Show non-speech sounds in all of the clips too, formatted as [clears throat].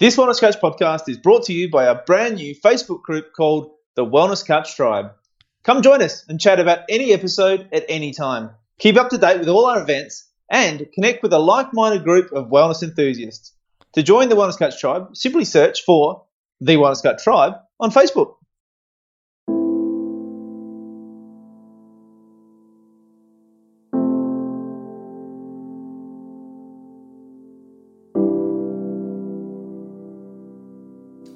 This Wellness Couch podcast is brought to you by our brand new Facebook group called the Wellness Couch Tribe. Come join us and chat about any episode at any time. Keep up to date with all our events and connect with a like minded group of wellness enthusiasts. To join the Wellness Couch Tribe, simply search for the Wellness Couch Tribe on Facebook.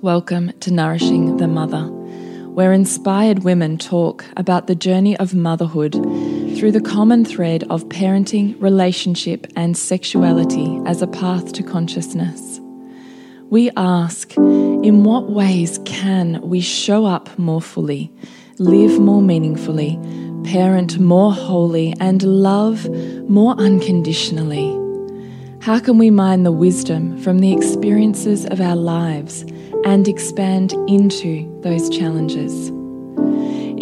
Welcome to Nourishing the Mother, where inspired women talk about the journey of motherhood through the common thread of parenting, relationship, and sexuality as a path to consciousness. We ask, in what ways can we show up more fully, live more meaningfully, parent more wholly, and love more unconditionally? How can we mine the wisdom from the experiences of our lives and expand into those challenges?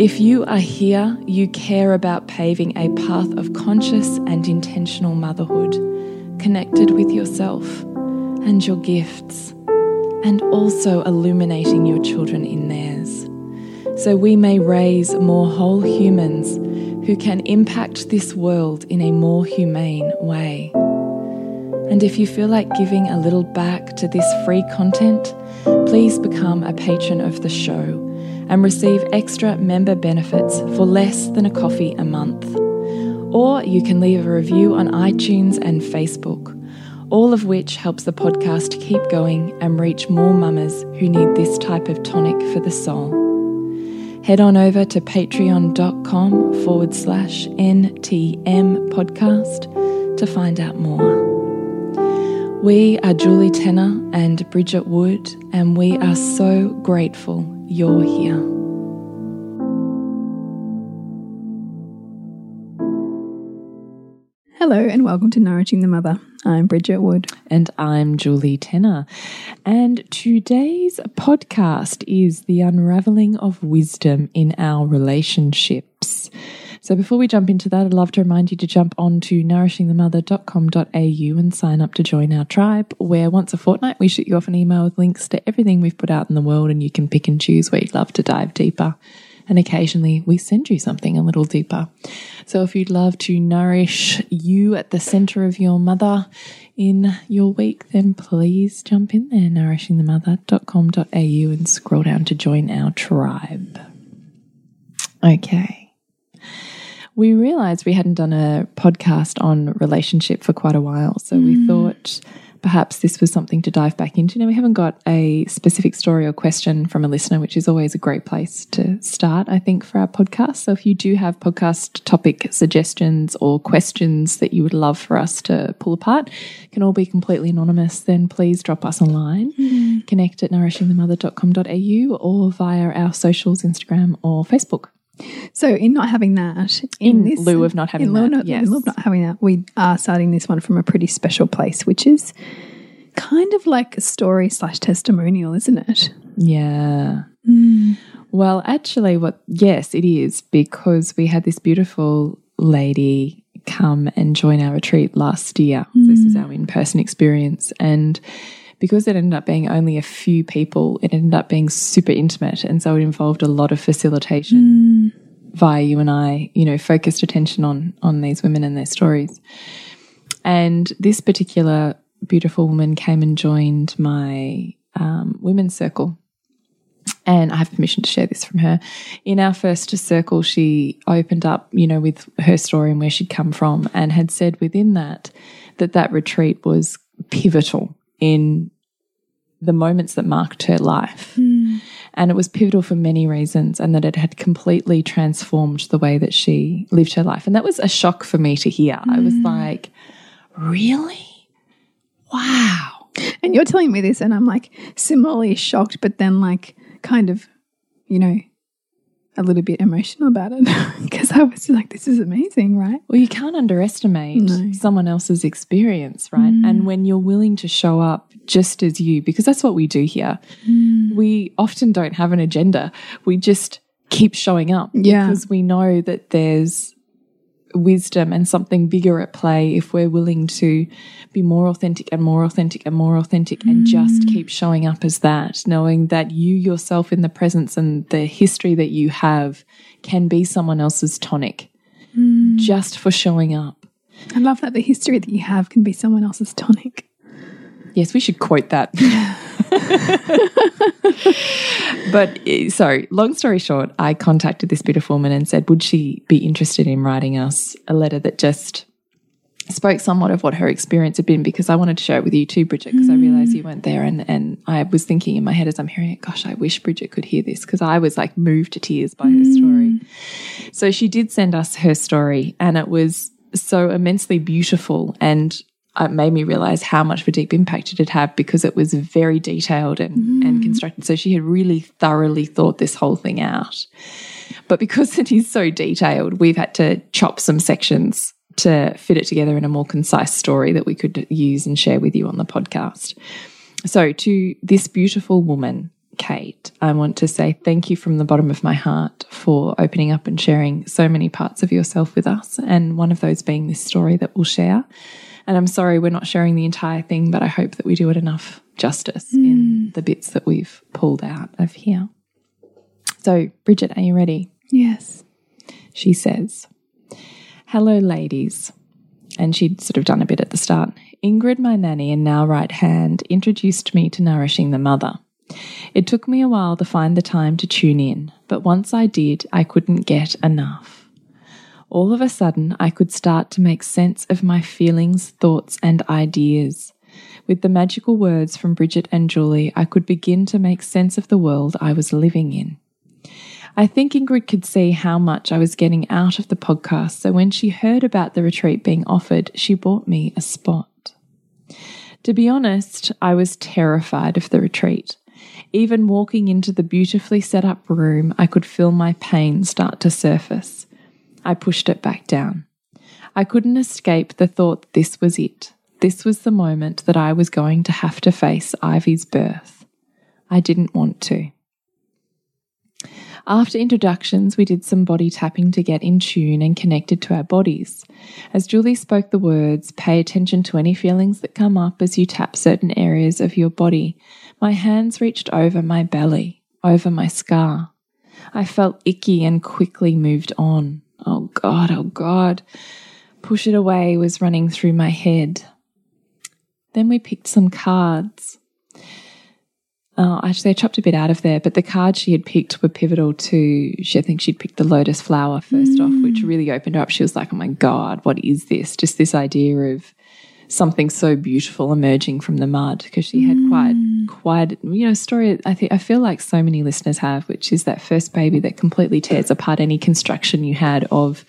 If you are here, you care about paving a path of conscious and intentional motherhood, connected with yourself and your gifts, and also illuminating your children in theirs, so we may raise more whole humans who can impact this world in a more humane way. And if you feel like giving a little back to this free content, please become a patron of the show and receive extra member benefits for less than a coffee a month. Or you can leave a review on iTunes and Facebook, all of which helps the podcast keep going and reach more mamas who need this type of tonic for the soul. Head on over to patreon.com forward slash NTM podcast to find out more. We are Julie Tenner and Bridget Wood, and we are so grateful you're here. Hello, and welcome to Nourishing the Mother. I'm Bridget Wood. And I'm Julie Tenner. And today's podcast is the unraveling of wisdom in our relationships. So before we jump into that, I'd love to remind you to jump on to nourishingthemother.com.au and sign up to join our tribe, where once a fortnight we shoot you off an email with links to everything we've put out in the world, and you can pick and choose where you'd love to dive deeper. And occasionally we send you something a little deeper. So if you'd love to nourish you at the center of your mother in your week, then please jump in there, nourishingthemother.com.au, and scroll down to join our tribe. Okay we realized we hadn't done a podcast on relationship for quite a while. So mm. we thought perhaps this was something to dive back into. Now, we haven't got a specific story or question from a listener, which is always a great place to start, I think, for our podcast. So if you do have podcast topic suggestions or questions that you would love for us to pull apart, can all be completely anonymous, then please drop us a line. Mm. Connect at nourishingthemother.com.au or via our socials, Instagram or Facebook. So, in not having that, in, in this, lieu of not having in that, not, yes. in lieu of not having that, we are starting this one from a pretty special place, which is kind of like a story slash testimonial, isn't it? Yeah. Mm. Well, actually, what? Yes, it is because we had this beautiful lady come and join our retreat last year. Mm. This is our in-person experience, and because it ended up being only a few people, it ended up being super intimate. And so it involved a lot of facilitation mm. via you and I, you know, focused attention on on these women and their stories. And this particular beautiful woman came and joined my um, women's circle. And I have permission to share this from her. In our first circle, she opened up, you know, with her story and where she'd come from, and had said within that that that retreat was pivotal in the moments that marked her life. Mm. And it was pivotal for many reasons, and that it had completely transformed the way that she lived her life. And that was a shock for me to hear. Mm. I was hmm. like, really? Wow. And you're telling me this, and I'm like similarly shocked, but then like kind of, you know, a little bit emotional about it [laughs] because I was like, this is amazing, right? Well, you can't underestimate no. someone else's experience, right? Mm. And when you're willing to show up just as you, because that's what we do here, mm. we often don't have an agenda. We just keep showing up yeah. because we know that there's wisdom and something bigger at play if we're willing to be more authentic and more authentic and more authentic and just keep showing up as that, knowing that you yourself in the presence and the history that you have can be someone else's tonic just for showing up. I love that the history that you have can be someone else's tonic. Yes, we should quote that. but eh, so, long story short, I contacted this beautiful woman and said, would she be interested in writing us a letter that just spoke somewhat of what her experience had been because I wanted to share it with you too, Bridget, because I realized you weren't there. And, and I was thinking in my head as I'm hearing it, gosh, I wish Bridget could hear this because I was like moved to tears by her story. So she did send us her story and it was so immensely beautiful and it made me realize how much of a deep impact it had had because it was very detailed and, and mm. constructed. So she had really thoroughly thought this whole thing out. But because [laughs] it is so detailed, we've had to chop some sections to fit it together in a more concise story that we could use and share with you on the podcast. So, to this beautiful woman, Kate, I want to say thank you from the bottom of my heart for opening up and sharing so many parts of yourself with us. And one of those being this story that we'll share. And I'm sorry we're not sharing the entire thing, but I hope that we do it enough justice in hmm. the bits that we've pulled out of here. So, Bridget, are you ready? Yes. She says, Hello, ladies. And she'd sort of done a bit at the start. Ingrid, my nanny and now right hand, introduced me to nourishing the mother. It took me a while to find the time to tune in, but once I did, I couldn't get enough. All of a sudden, I could start to make sense of my feelings, thoughts, and ideas. With the magical words from Bridget and Julie, I could begin to make sense of the world I was living in. I think Ingrid could see how much I was getting out of the podcast, so when she heard about the retreat being offered, she bought me a spot. To be honest, I was terrified of the retreat. Even walking into the beautifully set up room, I could feel my pain start to surface. I pushed it back down. I couldn't escape the thought this was it. This was the moment that I was going to have to face Ivy's birth. I didn't want to. After introductions, we did some body tapping to get in tune and connected to our bodies. As Julie spoke the words, pay attention to any feelings that come up as you tap certain areas of your body. My hands reached over my belly, over my scar. I felt icky and quickly moved on. Oh God, oh God. Push it away was running through my head. Then we picked some cards. Oh, actually, I chopped a bit out of there, but the cards she had picked were pivotal to. She, I think she'd picked the lotus flower first off, which hmm. really opened her up. She was like, "Oh my god, what is this?" Just this idea of something so beautiful emerging from the mud because she had quite quite you know story I think I feel like so many listeners have which is that first baby that completely tears apart any construction you had of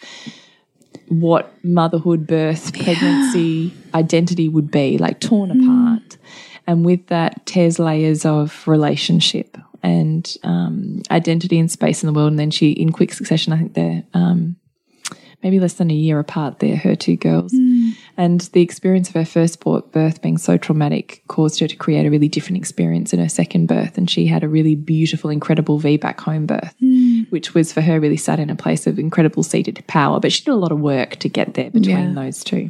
what motherhood birth pregnancy identity would be like torn apart. And with that tears layers of relationship and um, identity and space in the world. And then she in quick succession I think they're um, maybe less than a year apart they're her two girls and the experience of her first birth being so traumatic caused her to create a really different experience in her second birth. And she had a really beautiful, incredible VBAC home birth, hmm. which was for her really sat in a place of incredible seated power. But she did a lot of work to get there between Yeah. those two.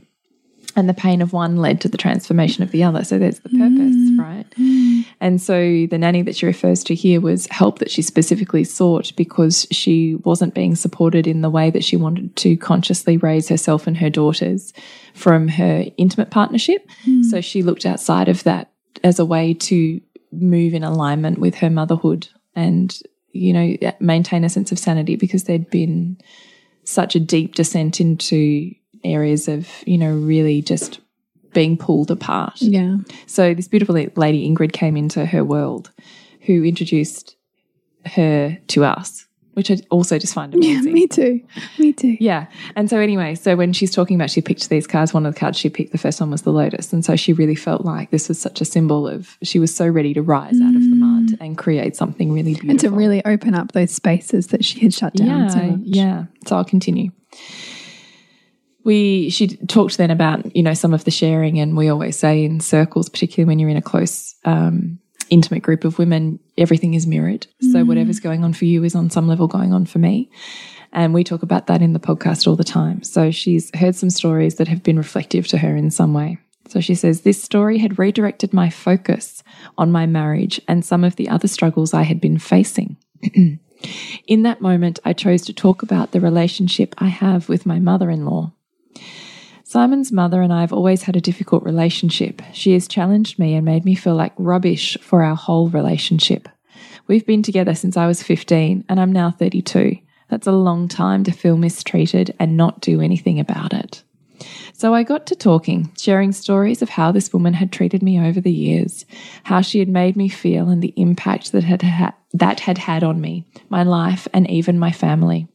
And the pain of one led to the transformation of the other. So there's the purpose, hmm. right? Hmm. And so the nanny that she refers to here was help that she specifically sought because she wasn't being supported in the way that she wanted to consciously raise herself and her daughters from her intimate partnership. Hmm. So she looked outside of that as a way to move in alignment with her motherhood and, you know, maintain a sense of sanity because there'd been such a deep descent into areas of, you know, really just being pulled apart. Yeah. So this beautiful lady Ingrid came into her world, who introduced her to us, which I also just find amazing. Yeah, me too. Me too. Yeah. And so anyway, so when she's talking about she picked these cards, one of the cards she picked, the first one was the lotus. And so she really felt like this was such a symbol of she was so ready to rise out of the mud mm. and create something really beautiful. And to really open up those spaces that she had shut down yeah, so much. Yeah. So I'll continue. We she talked then about, you know, some of the sharing and we always say in circles, particularly when you're in a close um intimate group of women, everything is mirrored. So whatever's going on for you is on some level going on for me. And we talk about that in the podcast all the time. So she's heard some stories that have been reflective to her in some way. So she says, This story had redirected my focus on my marriage and some of the other struggles I had been facing. [clears throat] in that moment, I chose to talk about the relationship I have with my mother in law. Simon's mother and I have always had a difficult relationship. She has challenged me and made me feel like rubbish for our whole relationship. We've been together since I was 15 and I'm now 32. That's a long time to feel mistreated and not do anything about it. So I got to talking, sharing stories of how this woman had treated me over the years, how she had made me feel, and the impact that had ha that had had on me, my life, and even my family.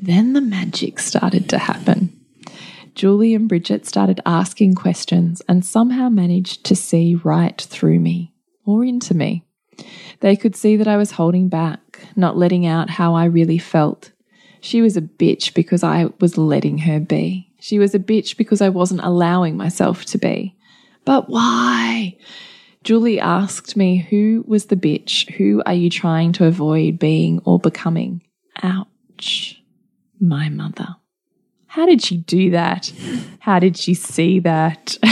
Then the magic started to happen. Julie and Bridget started asking questions and somehow managed to see right through me or into me. They could see that I was holding back, not letting out how I really felt. She was a bitch because I was letting her be. She was a bitch because I wasn't allowing myself to be. But why? Julie asked me, Who was the bitch? Who are you trying to avoid being or becoming? Ouch. My mother. How did she do that? How did she see that? [laughs]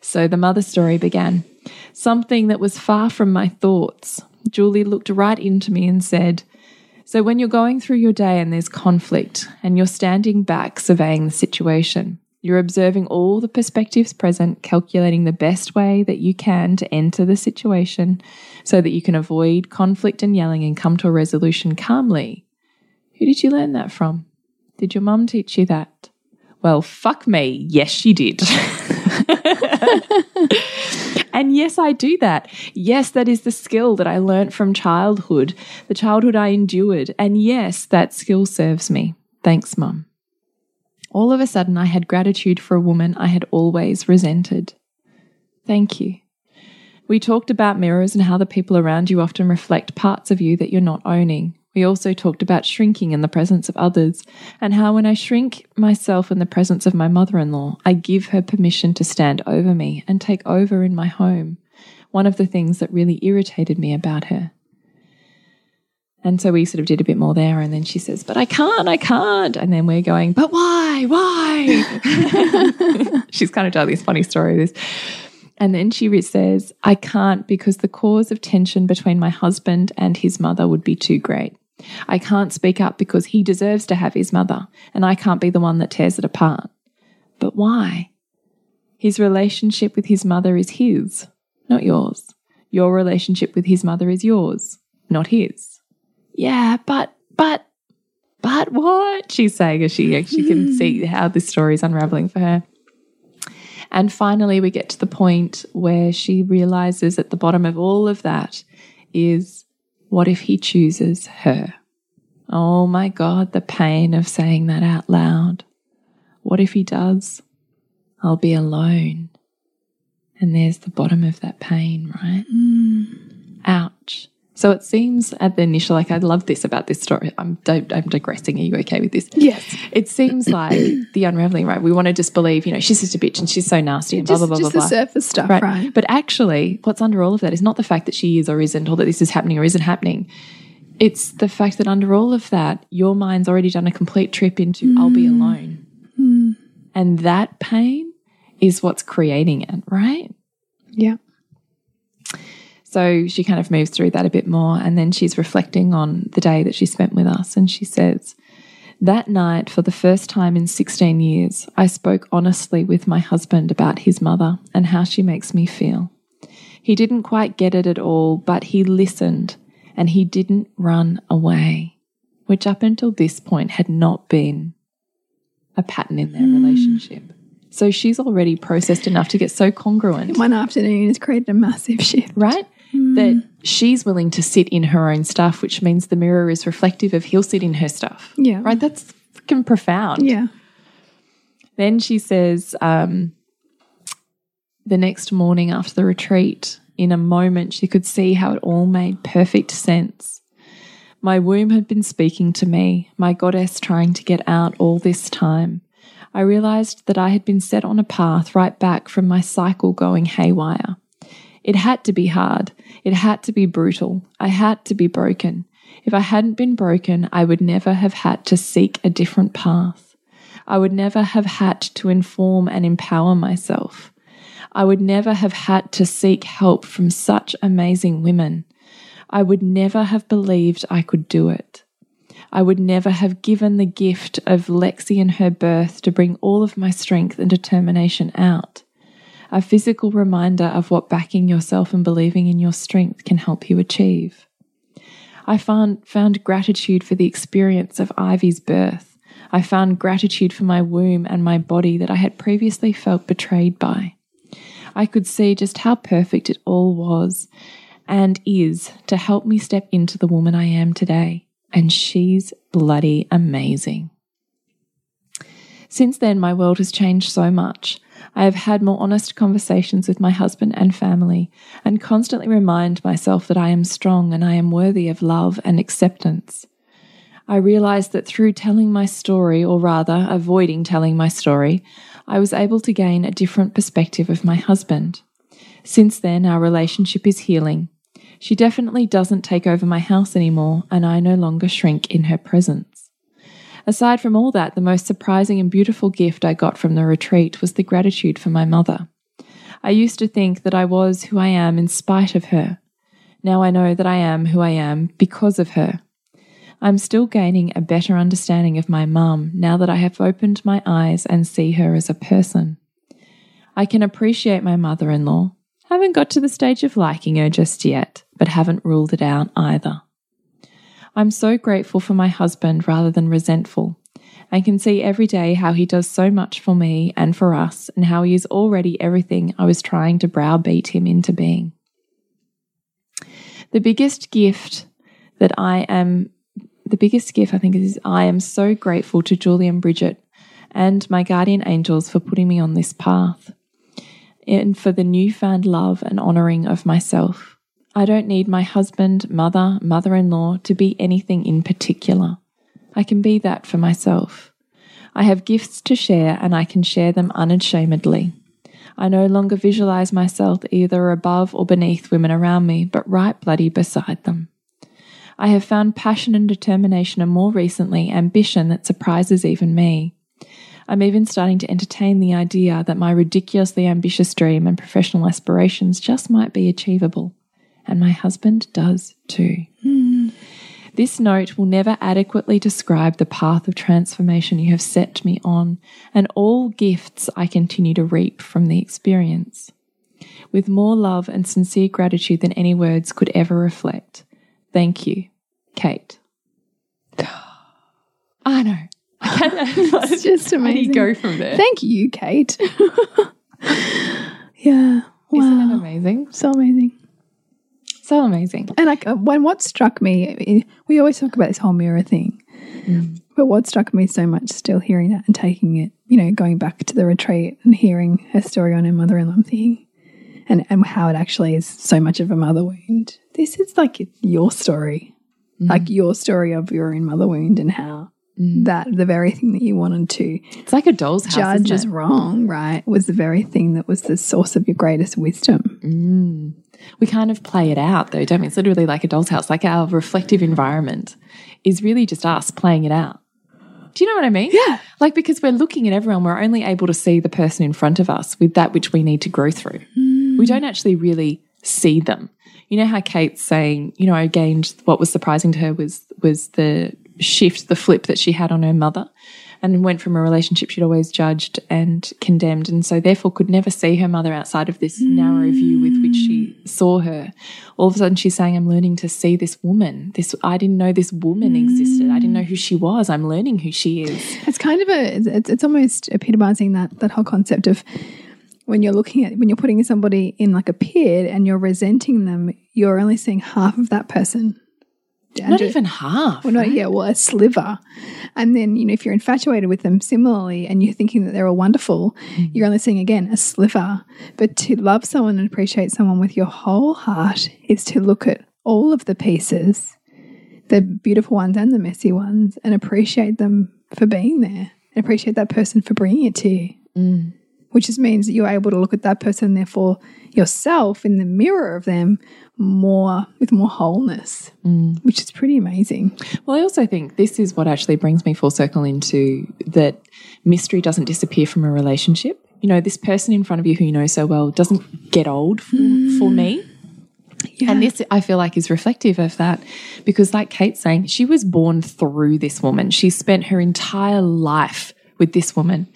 so the mother story began. Something that was far from my thoughts. Julie looked right into me and said, So when you're going through your day and there's conflict and you're standing back surveying the situation, you're observing all the perspectives present, calculating the best way that you can to enter the situation so that you can avoid conflict and yelling and come to a resolution calmly. Who did you learn that from? Did your mum teach you that? Well, fuck me. Yes, she did. [laughs] and yes, I do that. Yes, that is the skill that I learnt from childhood, the childhood I endured. And yes, that skill serves me. Thanks, mum. All of a sudden, I had gratitude for a woman I had always resented. Thank you. We talked about mirrors and how the people around you often reflect parts of you that you're not owning. We also talked about shrinking in the presence of others, and how when I shrink myself in the presence of my mother in law, I give her permission to stand over me and take over in my home. One of the things that really irritated me about her. And so we sort of did a bit more there, and then she says, But I can't, I can't. And then we're going, But why? Why? [laughs] She's kind of telling this funny story. This. And then she says, I can't because the cause of tension between my husband and his mother would be too great. I can't speak up because he deserves to have his mother, and I can't be the one that tears it apart. But why? His relationship with his mother is his, not yours. Your relationship with his mother is yours, not his. Yeah, but, but, but what? She's saying as she, actually can [laughs] see how this story is unraveling for her. And finally, we get to the point where she realizes at the bottom of all of that is what if he chooses her? Oh my God, the pain of saying that out loud. What if he does? I'll be alone. And there's the bottom of that pain, right? Mm. Ouch. So it seems at the initial, like I love this about this story. I'm I'm digressing. Are you okay with this? Yes. It seems like the unraveling, right? We want to just believe, you know, she's just a bitch and she's so nasty and just, blah blah blah just blah. the surface stuff, right. right? But actually, what's under all of that is not the fact that she is or isn't, or that this is happening or isn't happening. It's the fact that under all of that, your mind's already done a complete trip into mm. I'll be alone, mm. and that pain is what's creating it, right? Yeah. So she kind of moves through that a bit more. And then she's reflecting on the day that she spent with us. And she says, That night, for the first time in 16 years, I spoke honestly with my husband about his mother and how she makes me feel. He didn't quite get it at all, but he listened and he didn't run away, which up until this point had not been a pattern in their mm. relationship. So she's already processed enough to get so congruent. One afternoon has created a massive shift. Right? Mm. that she's willing to sit in her own stuff, which means the mirror is reflective of he'll sit in her stuff. Yeah. Right? That's freaking profound. Yeah. Then she says, um, the next morning after the retreat, in a moment, she could see how it all made perfect sense. My womb had been speaking to me, my goddess trying to get out all this time. I realized that I had been set on a path right back from my cycle going haywire. It had to be hard. It had to be brutal. I had to be broken. If I hadn't been broken, I would never have had to seek a different path. I would never have had to inform and empower myself. I would never have had to seek help from such amazing women. I would never have believed I could do it. I would never have given the gift of Lexi and her birth to bring all of my strength and determination out. A physical reminder of what backing yourself and believing in your strength can help you achieve. I found, found gratitude for the experience of Ivy's birth. I found gratitude for my womb and my body that I had previously felt betrayed by. I could see just how perfect it all was and is to help me step into the woman I am today. And she's bloody amazing. Since then, my world has changed so much. I have had more honest conversations with my husband and family and constantly remind myself that I am strong and I am worthy of love and acceptance. I realized that through telling my story, or rather avoiding telling my story, I was able to gain a different perspective of my husband. Since then, our relationship is healing. She definitely doesn't take over my house anymore, and I no longer shrink in her presence. Aside from all that, the most surprising and beautiful gift I got from the retreat was the gratitude for my mother. I used to think that I was who I am in spite of her. Now I know that I am who I am because of her. I'm still gaining a better understanding of my mum now that I have opened my eyes and see her as a person. I can appreciate my mother in law. Haven't got to the stage of liking her just yet, but haven't ruled it out either. I'm so grateful for my husband rather than resentful, and can see every day how he does so much for me and for us, and how he is already everything I was trying to browbeat him into being. The biggest gift that I am, the biggest gift I think is I am so grateful to Julie and Bridget and my guardian angels for putting me on this path and for the newfound love and honouring of myself. I don't need my husband, mother, mother in law to be anything in particular. I can be that for myself. I have gifts to share and I can share them unashamedly. I no longer visualize myself either above or beneath women around me, but right bloody beside them. I have found passion and determination and more recently ambition that surprises even me. I'm even starting to entertain the idea that my ridiculously ambitious dream and professional aspirations just might be achievable and my husband does too. Mm. This note will never adequately describe the path of transformation you have set me on and all gifts I continue to reap from the experience. With more love and sincere gratitude than any words could ever reflect. Thank you, Kate. [sighs] I know. [laughs] [laughs] it's just amazing. go from there? Thank you, Kate. [laughs] yeah. Wow. Isn't it amazing? So amazing. So amazing. And like uh, when what struck me, we always talk about this whole mirror thing, mm. but what struck me so much, still hearing that and taking it, you know, going back to the retreat and hearing her story on her mother-in-law thing, and and how it actually is so much of a mother wound. This is like your story, mm. like your story of your own mother wound and how Mm. that the very thing that you wanted to it's like a doll's house, judge wrong right was the very thing that was the source of your greatest wisdom mm we kind of play it out though, don't we? It's literally like a doll's house. Like our reflective environment is really just us playing it out. Do you know what I mean? Yeah. Like because we're looking at everyone, we're only able to see the person in front of us with that which we need to grow through. Mm. We don't actually really see them. You know how Kate's saying, you know, I gained what was surprising to her was was the shift, the flip that she had on her mother and went from a relationship she'd always judged and condemned, and so therefore could never see her mother outside of this narrow view with which she saw her. All of a sudden, she's saying, "I'm learning to see this woman. This I didn't know this woman existed. I didn't know who she was. I'm learning who she is." It's kind of a it's, it's almost epitomizing that that whole concept of when you're looking at when you're putting somebody in like a pit and you're resenting them, you're only seeing half of that person not even half. Well, not, right? yeah, well, a sliver. And then, you know, if you're infatuated with them similarly and you're thinking that they're all wonderful, mm. you're only seeing again a sliver. But to love someone and appreciate someone with your whole heart is to look at all of the pieces, the beautiful ones and the messy ones, and appreciate them for being there and appreciate that person for bringing it to you. Mm. Which just means that you're able to look at that person, therefore yourself in the mirror of them more with more wholeness, mm. which is pretty amazing. Well, I also think this is what actually brings me full circle into that mystery doesn't disappear from a relationship. You know, this person in front of you who you know so well doesn't get old for, mm. for me. Yeah. And this, I feel like, is reflective of that because, like Kate's saying, she was born through this woman. She spent her entire life with this woman,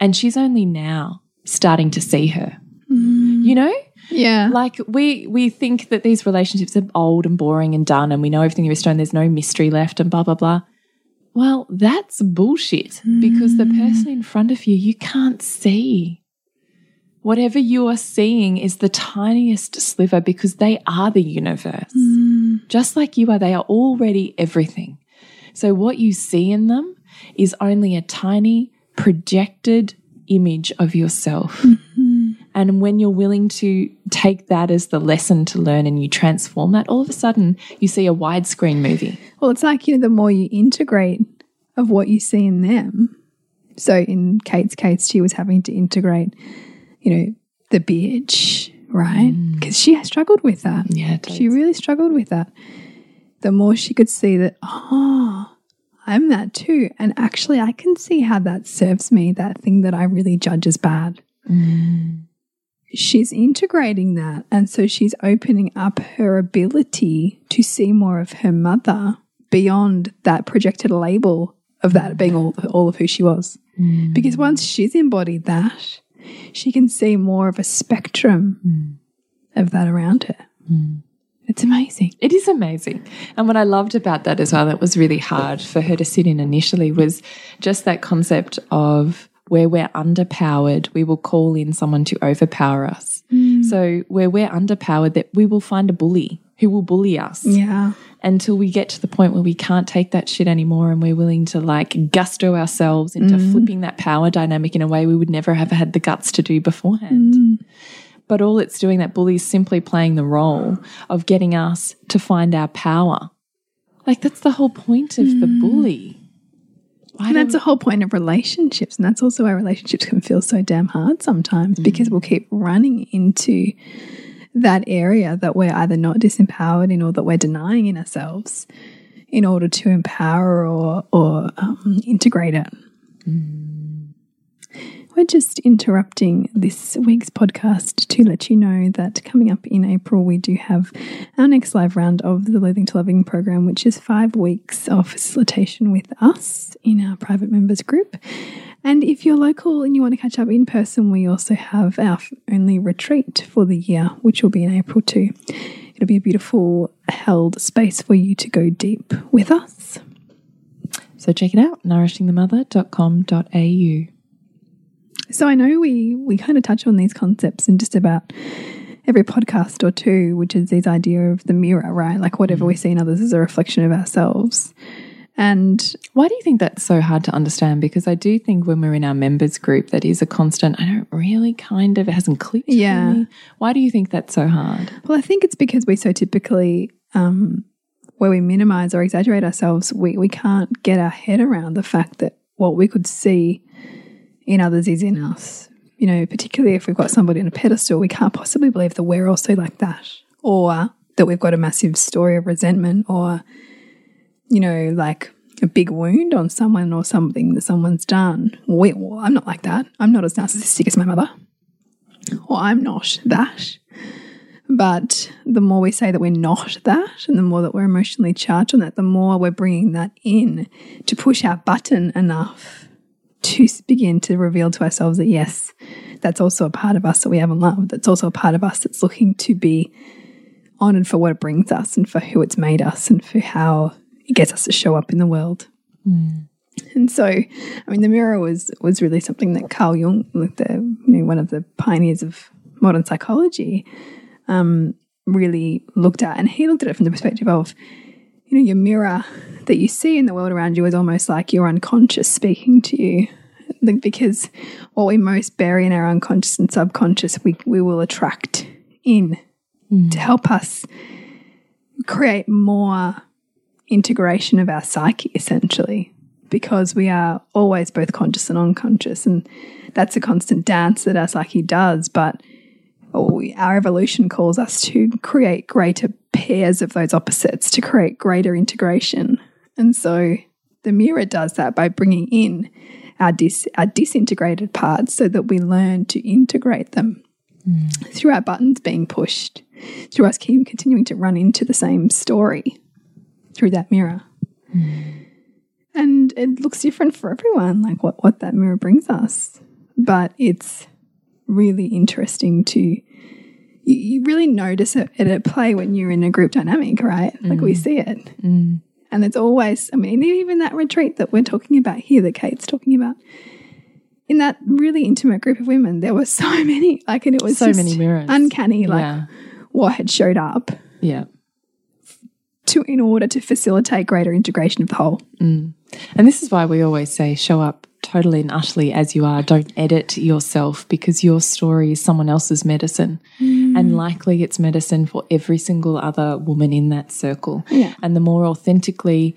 and she's only now starting to see her. Mm. You know? Yeah. Like we we think that these relationships are old and boring and done and we know everything there is to and there's no mystery left and blah blah blah. Well, that's bullshit mm. because the mm. person in front of you you can't see. Whatever you are seeing is the tiniest sliver because they are the universe. Mm. Just like you are, they are already everything. So what you see in them is only a tiny projected image of yourself. Mm -hmm. And when you're willing to take that as the lesson to learn and you transform that, all of a sudden you see a widescreen movie. Well, it's like, you know, the more you integrate of what you see in them. So in Kate's case, she was having to integrate, you know, the bitch, right? Because mm. she struggled with that. Yeah, she really struggled with that. The more she could see that, oh, I'm that too. And actually, I can see how that serves me, that thing that I really judge as bad. Mm. She's integrating that. And so she's opening up her ability to see more of her mother beyond that projected label of that being all, all of who she was. Mm. Because once she's embodied that, she can see more of a spectrum mm. of that around her. Mm. It's amazing. It is amazing. And what I loved about that as well, that was really hard for her to sit in initially, was just that concept of where we're underpowered, we will call in someone to overpower us. Mm. So where we're underpowered, that we will find a bully who will bully us. Yeah. Until we get to the point where we can't take that shit anymore and we're willing to like gusto ourselves into mm. flipping that power dynamic in a way we would never have had the guts to do beforehand. Mm but all it's doing, that bully, is simply playing the role of getting us to find our power. Like that's the whole point of mm. the bully. Why and that's the whole point of relationships. And that's also why relationships can feel so damn hard sometimes mm. because we'll keep running into that area that we're either not disempowered in or that we're denying in ourselves in order to empower or, or um, integrate it. Mm. We're just interrupting this week's podcast to let you know that coming up in April, we do have our next live round of the Loathing to Loving program, which is five weeks of facilitation with us in our private members group. And if you're local and you want to catch up in person, we also have our only retreat for the year, which will be in April too. It'll be a beautiful held space for you to go deep with us. So check it out, nourishingthemother.com.au. So I know we we kind of touch on these concepts in just about every podcast or two, which is this idea of the mirror, right? Like whatever mm. we see in others is a reflection of ourselves. And why do you think that's so hard to understand? Because I do think when we're in our members group, that is a constant. I don't really kind of, it hasn't clicked. Yeah. Why do you think that's so hard? Well, I think it's because we so typically, um, where we minimize or exaggerate ourselves, we, we can't get our head around the fact that what we could see in others is in us. You know, particularly if we've got somebody on a pedestal, we can't possibly believe that we're also like that, or that we've got a massive story of resentment, or, you know, like a big wound on someone or something that someone's done. We, well, I'm not like that. I'm not as narcissistic as my mother, or I'm not that. But the more we say that we're not that, and the more that we're emotionally charged on that, the more we're bringing that in to push our button enough to begin to reveal to ourselves that yes, that's also a part of us that we haven't loved. That's also a part of us that's looking to be honored for what it brings us and for who it's made us and for how it gets us to show up in the world. Mm. And so, I mean, the mirror was was really something that Carl Jung, the you know one of the pioneers of modern psychology, um, really looked at, and he looked at it from the perspective of, you know, your mirror that you see in the world around you is almost like your unconscious speaking to you. Because what we most bury in our unconscious and subconscious, we, we will attract in mm. to help us create more integration of our psyche, essentially. because we are always both conscious and unconscious. And that's a constant dance that our psyche does. But our evolution calls us to create greater pairs of those opposites, to create greater integration. And so the mirror does that by bringing in our, dis our disintegrated parts so that we learn to integrate them mm. through our buttons being pushed, through us keep continuing to run into the same story through that mirror. Mm. And it looks different for everyone, like what, what that mirror brings us. But it's really interesting to you, you really notice it, it, at play when you're in a group dynamic, right? Mm. Like we mm. see it. Mm. And it's always, I mean, even that retreat that we're talking about here, that Kate's talking about, in that really intimate group of women, there were [laughs] so many, like, and it was so many mirrors, uncanny, like yeah. what had showed up. Yeah to in order to facilitate greater integration of the whole. Mm. And this is why we always say show up totally and utterly as you are. Don't edit yourself because your story is someone else's medicine. Mm. And likely it's medicine for every single other woman in that circle. Yeah. And the more authentically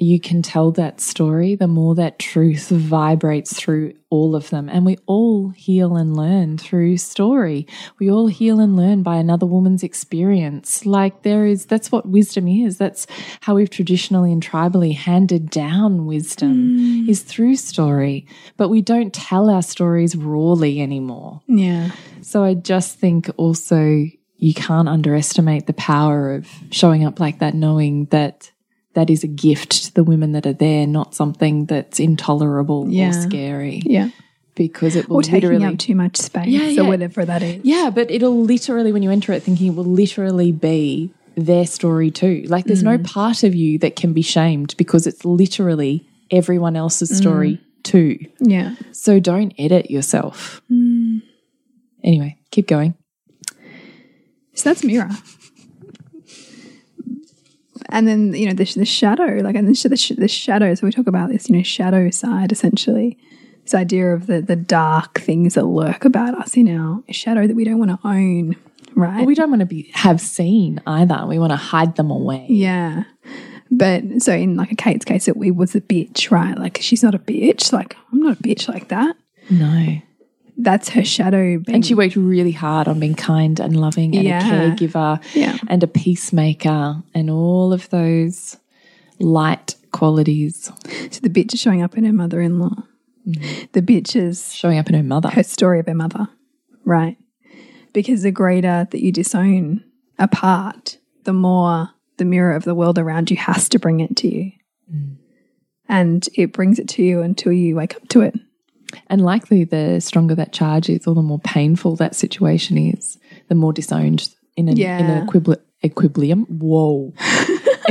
you can tell that story, the more that truth vibrates through all of them. And we all heal and learn through story. We all heal and learn by another woman's experience. Like there is, that's what wisdom is. That's how we've traditionally and tribally handed down wisdom mm. is through story. But we don't tell our stories rawly anymore. Yeah. So I just think also you can't underestimate the power of showing up like that, knowing that that is a gift to the women that are there, not something that's intolerable yeah. or scary. Yeah. Because it will or taking literally, up too much space yeah, yeah. or whatever that is. Yeah, but it'll literally, when you enter it thinking, it will literally be their story too. Like there's mm. no part of you that can be shamed because it's literally everyone else's story mm. too. Yeah. So don't edit yourself. Mm. Anyway, keep going. So that's Mirror and then you know the, the shadow like and the, the, the shadow so we talk about this you know shadow side essentially. This idea of the the dark things that lurk about us in our shadow that we don't want to own right? Well, we don't want to be have seen either. We want to hide them away. Yeah. But so in like a Kate's case it, it was a bitch right? Like she's not a bitch. Like I'm not a bitch like that. No that's her shadow. Being, and she worked really hard on being kind and loving and yeah. a caregiver yeah. and a peacemaker and all of those light qualities. So the bitch is showing up in her mother in law. Mm. The bitch is showing up in her mother. Her story of her mother. Right. Because the greater that you disown a part, the more the mirror of the world around you has to bring it to you. Mm. And it brings it to you until you wake up to it. And likely, the stronger that charge is, or the more painful that situation is, the more disowned in an, yeah. in an equilibrium. Whoa. [laughs]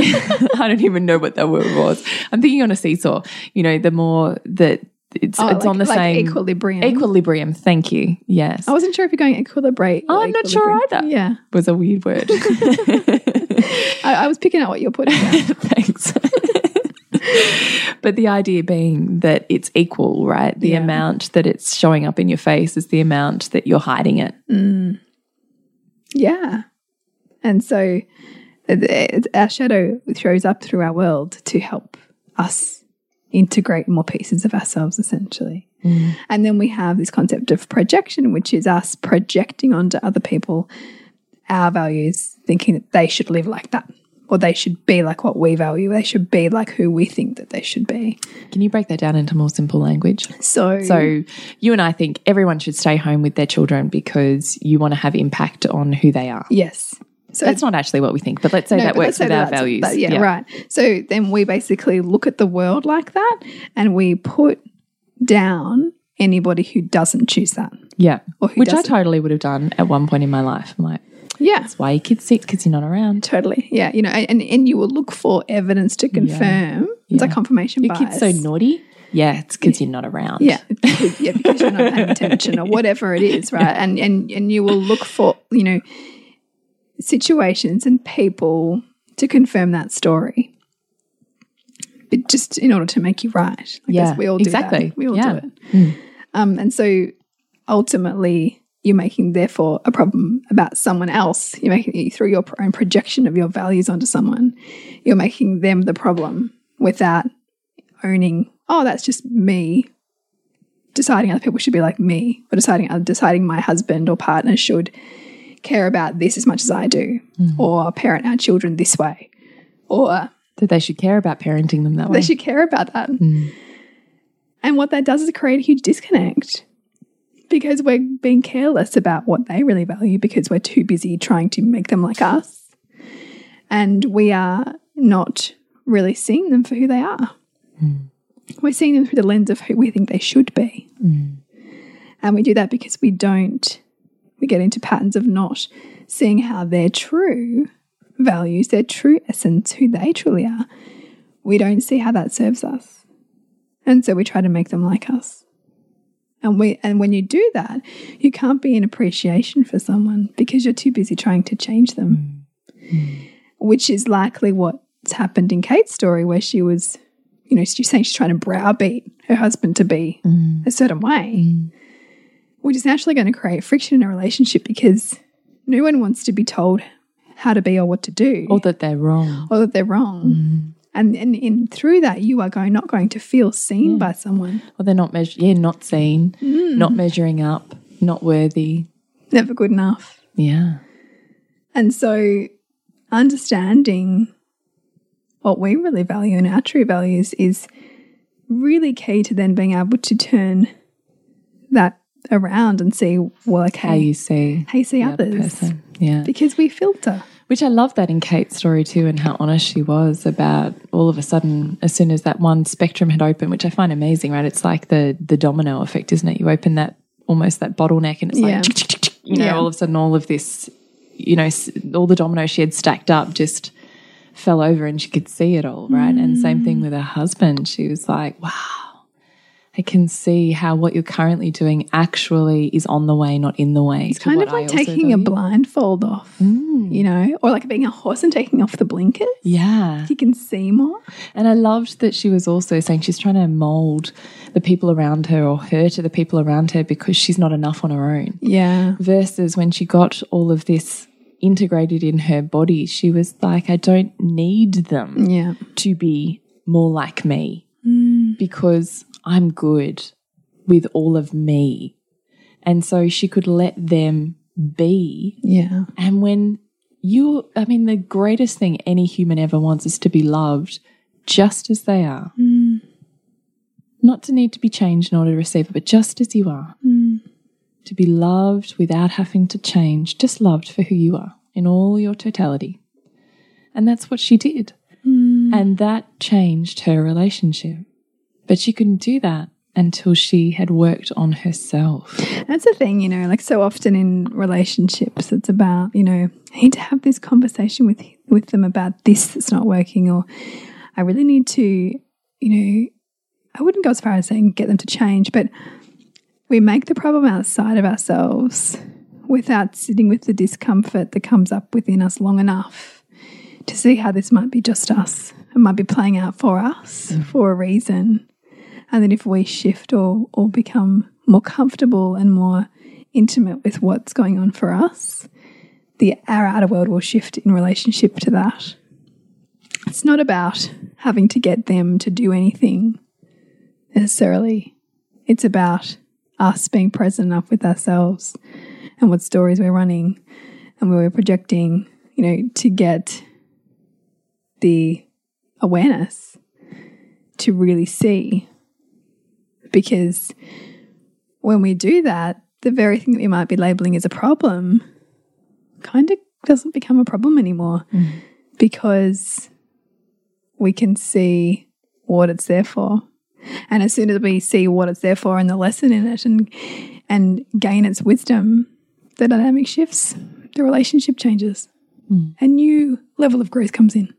[laughs] I don't even know what that word was. I'm thinking on a seesaw. You know, the more that it's oh, it's like, on the like same equilibrium. Equilibrium. Thank you. Yes. I wasn't sure if you're going equilibrate. Oh, I'm not sure either. Yeah, was a weird word. [laughs] I, I, was picking out what you're putting. Thanks. [laughs] but the idea being that it's equal, right? The yeah. amount that it's showing up in your face is the amount that you're hiding it. Mm. Yeah. And so our shadow shows up through our world to help us integrate more pieces of ourselves, essentially. Mm. And then we have this concept of projection, which is us projecting onto other people our values, thinking that they should live like that or they should be like what we value. They should be like who we think that they should be. Can you break that down into more simple language? So, so you and I think everyone should stay home with their children because you want to have impact on who they are. Yes. So that's not actually what we think, but let's say no, that works with our values. That, yeah, yeah, right. So then we basically look at the world like that and we put down anybody who doesn't choose that. Yeah. Which I totally would have done at one point in my life. I'm like, yeah. That's why your kid's sick because you're not around. Totally. Yeah. You know, and, and you will look for evidence to confirm. Yeah. It's like confirmation your bias. kid's so naughty. Yeah, it's because you're not around. Yeah, yeah, because you're not paying attention or whatever it is, [laughs] right? And and and you will look for you know situations and people to confirm that story, but just in order to make you right. Like yeah, we all do exactly. That. We all yeah. do it. Mm. Um, and so ultimately, you're making therefore a problem about someone else. You're making through your own projection of your values onto someone, you're making them the problem without owning, oh, that's just me deciding other people should be like me or deciding uh, deciding my husband or partner should care about this as much as I do or parent our children this way or That they should care about parenting them that way. they should care about that. And what that does is create a huge disconnect because we're being careless about what they really value because we're too busy trying to make them like us. And we are not really seeing them for who they are. Hmm. We're seeing them through the lens of who we think they should be. Hmm. And we do that because we don't, we get into patterns of not seeing how their true values, their true essence, who they truly are, we don't see how that serves us. And so we try to make them like us. And we and when you do that, you can't be in appreciation for someone because you're too busy trying to change them. Mm. Which is likely what's happened in Kate's story where she was, you know, she's saying she's trying to browbeat her husband to be mm. a certain way. Mm. Which is naturally going to create friction in a relationship because no one wants to be told how to be or what to do or that they're wrong. or that they're wrong. And, and in through that, you are going not going to feel seen by someone. Or they're not measure yeah, not seen, Mm. not measuring up, not worthy. Never good enough. Yeah. And so, understanding what we really value and our true values is really key to then being able to turn that around and see, well, okay, How you see how you see others. person. Yeah. Because we filter. Which I love that in Kate's story too, and how honest she was about all of a sudden, as soon as that one spectrum had opened, which I find amazing, right? It's like the the domino effect, isn't it? You open that almost that bottleneck, and it's Yeah. like, you know, Yeah. all of a sudden, all of this, you know, all the dominoes she had stacked up just fell over, and she could see it all, right? And same thing mm. with her husband. She was like, wow. I can see how what you're currently doing actually is on the way, not in the way. It's kind of like taking a blindfold off, Mm. you know, or like being a horse and taking off the blinkers. Yeah. You can see more. And I loved that she was also saying she's trying to mold the people around her or her to the people around her because she's not enough on her own. Yeah. Versus when she got all of this integrated in her body, she was like, I don't need them Yeah. to be more like me because I'm good with all of me. And so she could let them be Yeah. and when you, I mean, the greatest thing any human ever wants is to be loved just as they are. Hmm. Not to need to be changed in order to receive it, but just as you are. Hmm. To be loved without having to change, just loved for who you are in all your totality. And that's what she did. Hmm. And that changed her relationship. But she couldn't do that until she had worked on herself. That's the thing, you know, like so often in relationships, it's about, you know, I need to have this conversation with with them about this that's not working, or I really need to, you know, I wouldn't go as far as saying get them to change, but we make the problem outside of ourselves without sitting with the discomfort that comes up within us long enough to see how this might be just us. It might be playing out for us mm. for a reason. And then if we shift or, or become more comfortable and more intimate with what's going on for us, the our outer world will shift in relationship to that. It's not about having to get them to do anything necessarily. It's about us being present enough with ourselves and what stories we're running and where we're projecting, you know, to get the awareness to really see. Because when we do that, the very thing that we might be labeling as a problem kind of doesn't become a problem anymore mm. because we can see what it's there for. And as soon as we see what it's there for and the lesson in it and and gain its wisdom, the dynamic shifts, the relationship changes. Mm. A new level of growth comes in.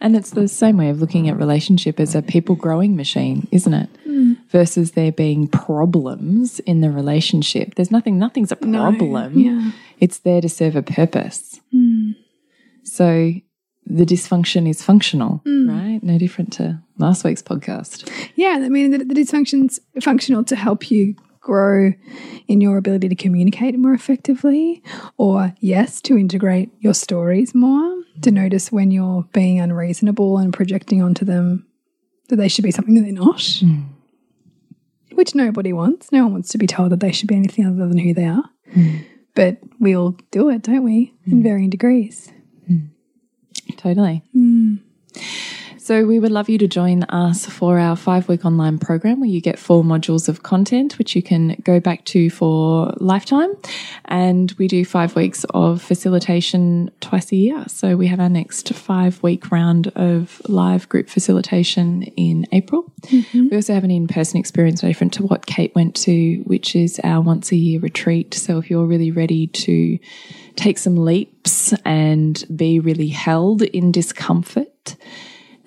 And it's the same way of looking at relationship as a people growing machine, isn't it? Hmm. Versus there being problems in the relationship. There's nothing, nothing's a problem. No, Yeah. It's there to serve a purpose. Hmm. So the dysfunction is functional, hmm. right? No different to last week's podcast. Yeah, I mean, the, the dysfunction's functional to help you grow in your ability to communicate more effectively, or yes, to integrate your stories more, to notice when you're being unreasonable and projecting onto them that they should be something that they're not, Mm. which nobody wants. No one wants to be told that they should be anything other than who they are. Mm. But we all do it, don't we? In varying degrees. Totally. So, we would love you to join us for our five week online program where you get four modules of content, which you can go back to for lifetime. And we do five weeks of facilitation twice a year. So, we have our next five week round of live group facilitation in April. Mm-hmm. We also have an in person experience different to what Kate went to, which is our once a year retreat. So, if you're really ready to take some leaps and be really held in discomfort,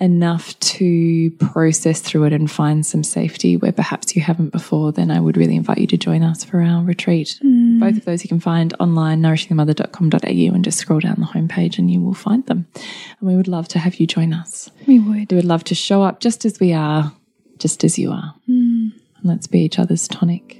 enough to process through it and find some safety where perhaps you haven't before, then I would really invite you to join us for our retreat. Mm. Both of those you can find online, nourishingthemother.com.au, and just scroll down the homepage and you will find them. And we would love to have you join us. We would. We would love to show up just as we are, just as you are. And let's be each other's tonic.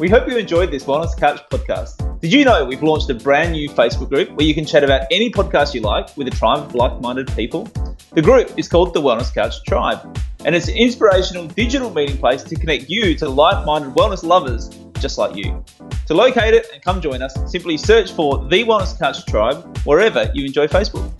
We hope you enjoyed this Wellness Couch podcast. Did you know we've launched a brand new Facebook group where you can chat about any podcast you like with a tribe of like minded people? The group is called the Wellness Couch Tribe, and it's an inspirational digital meeting place to connect you to like minded wellness lovers just like you. To locate it and come join us, simply search for the Wellness Couch Tribe wherever you enjoy Facebook.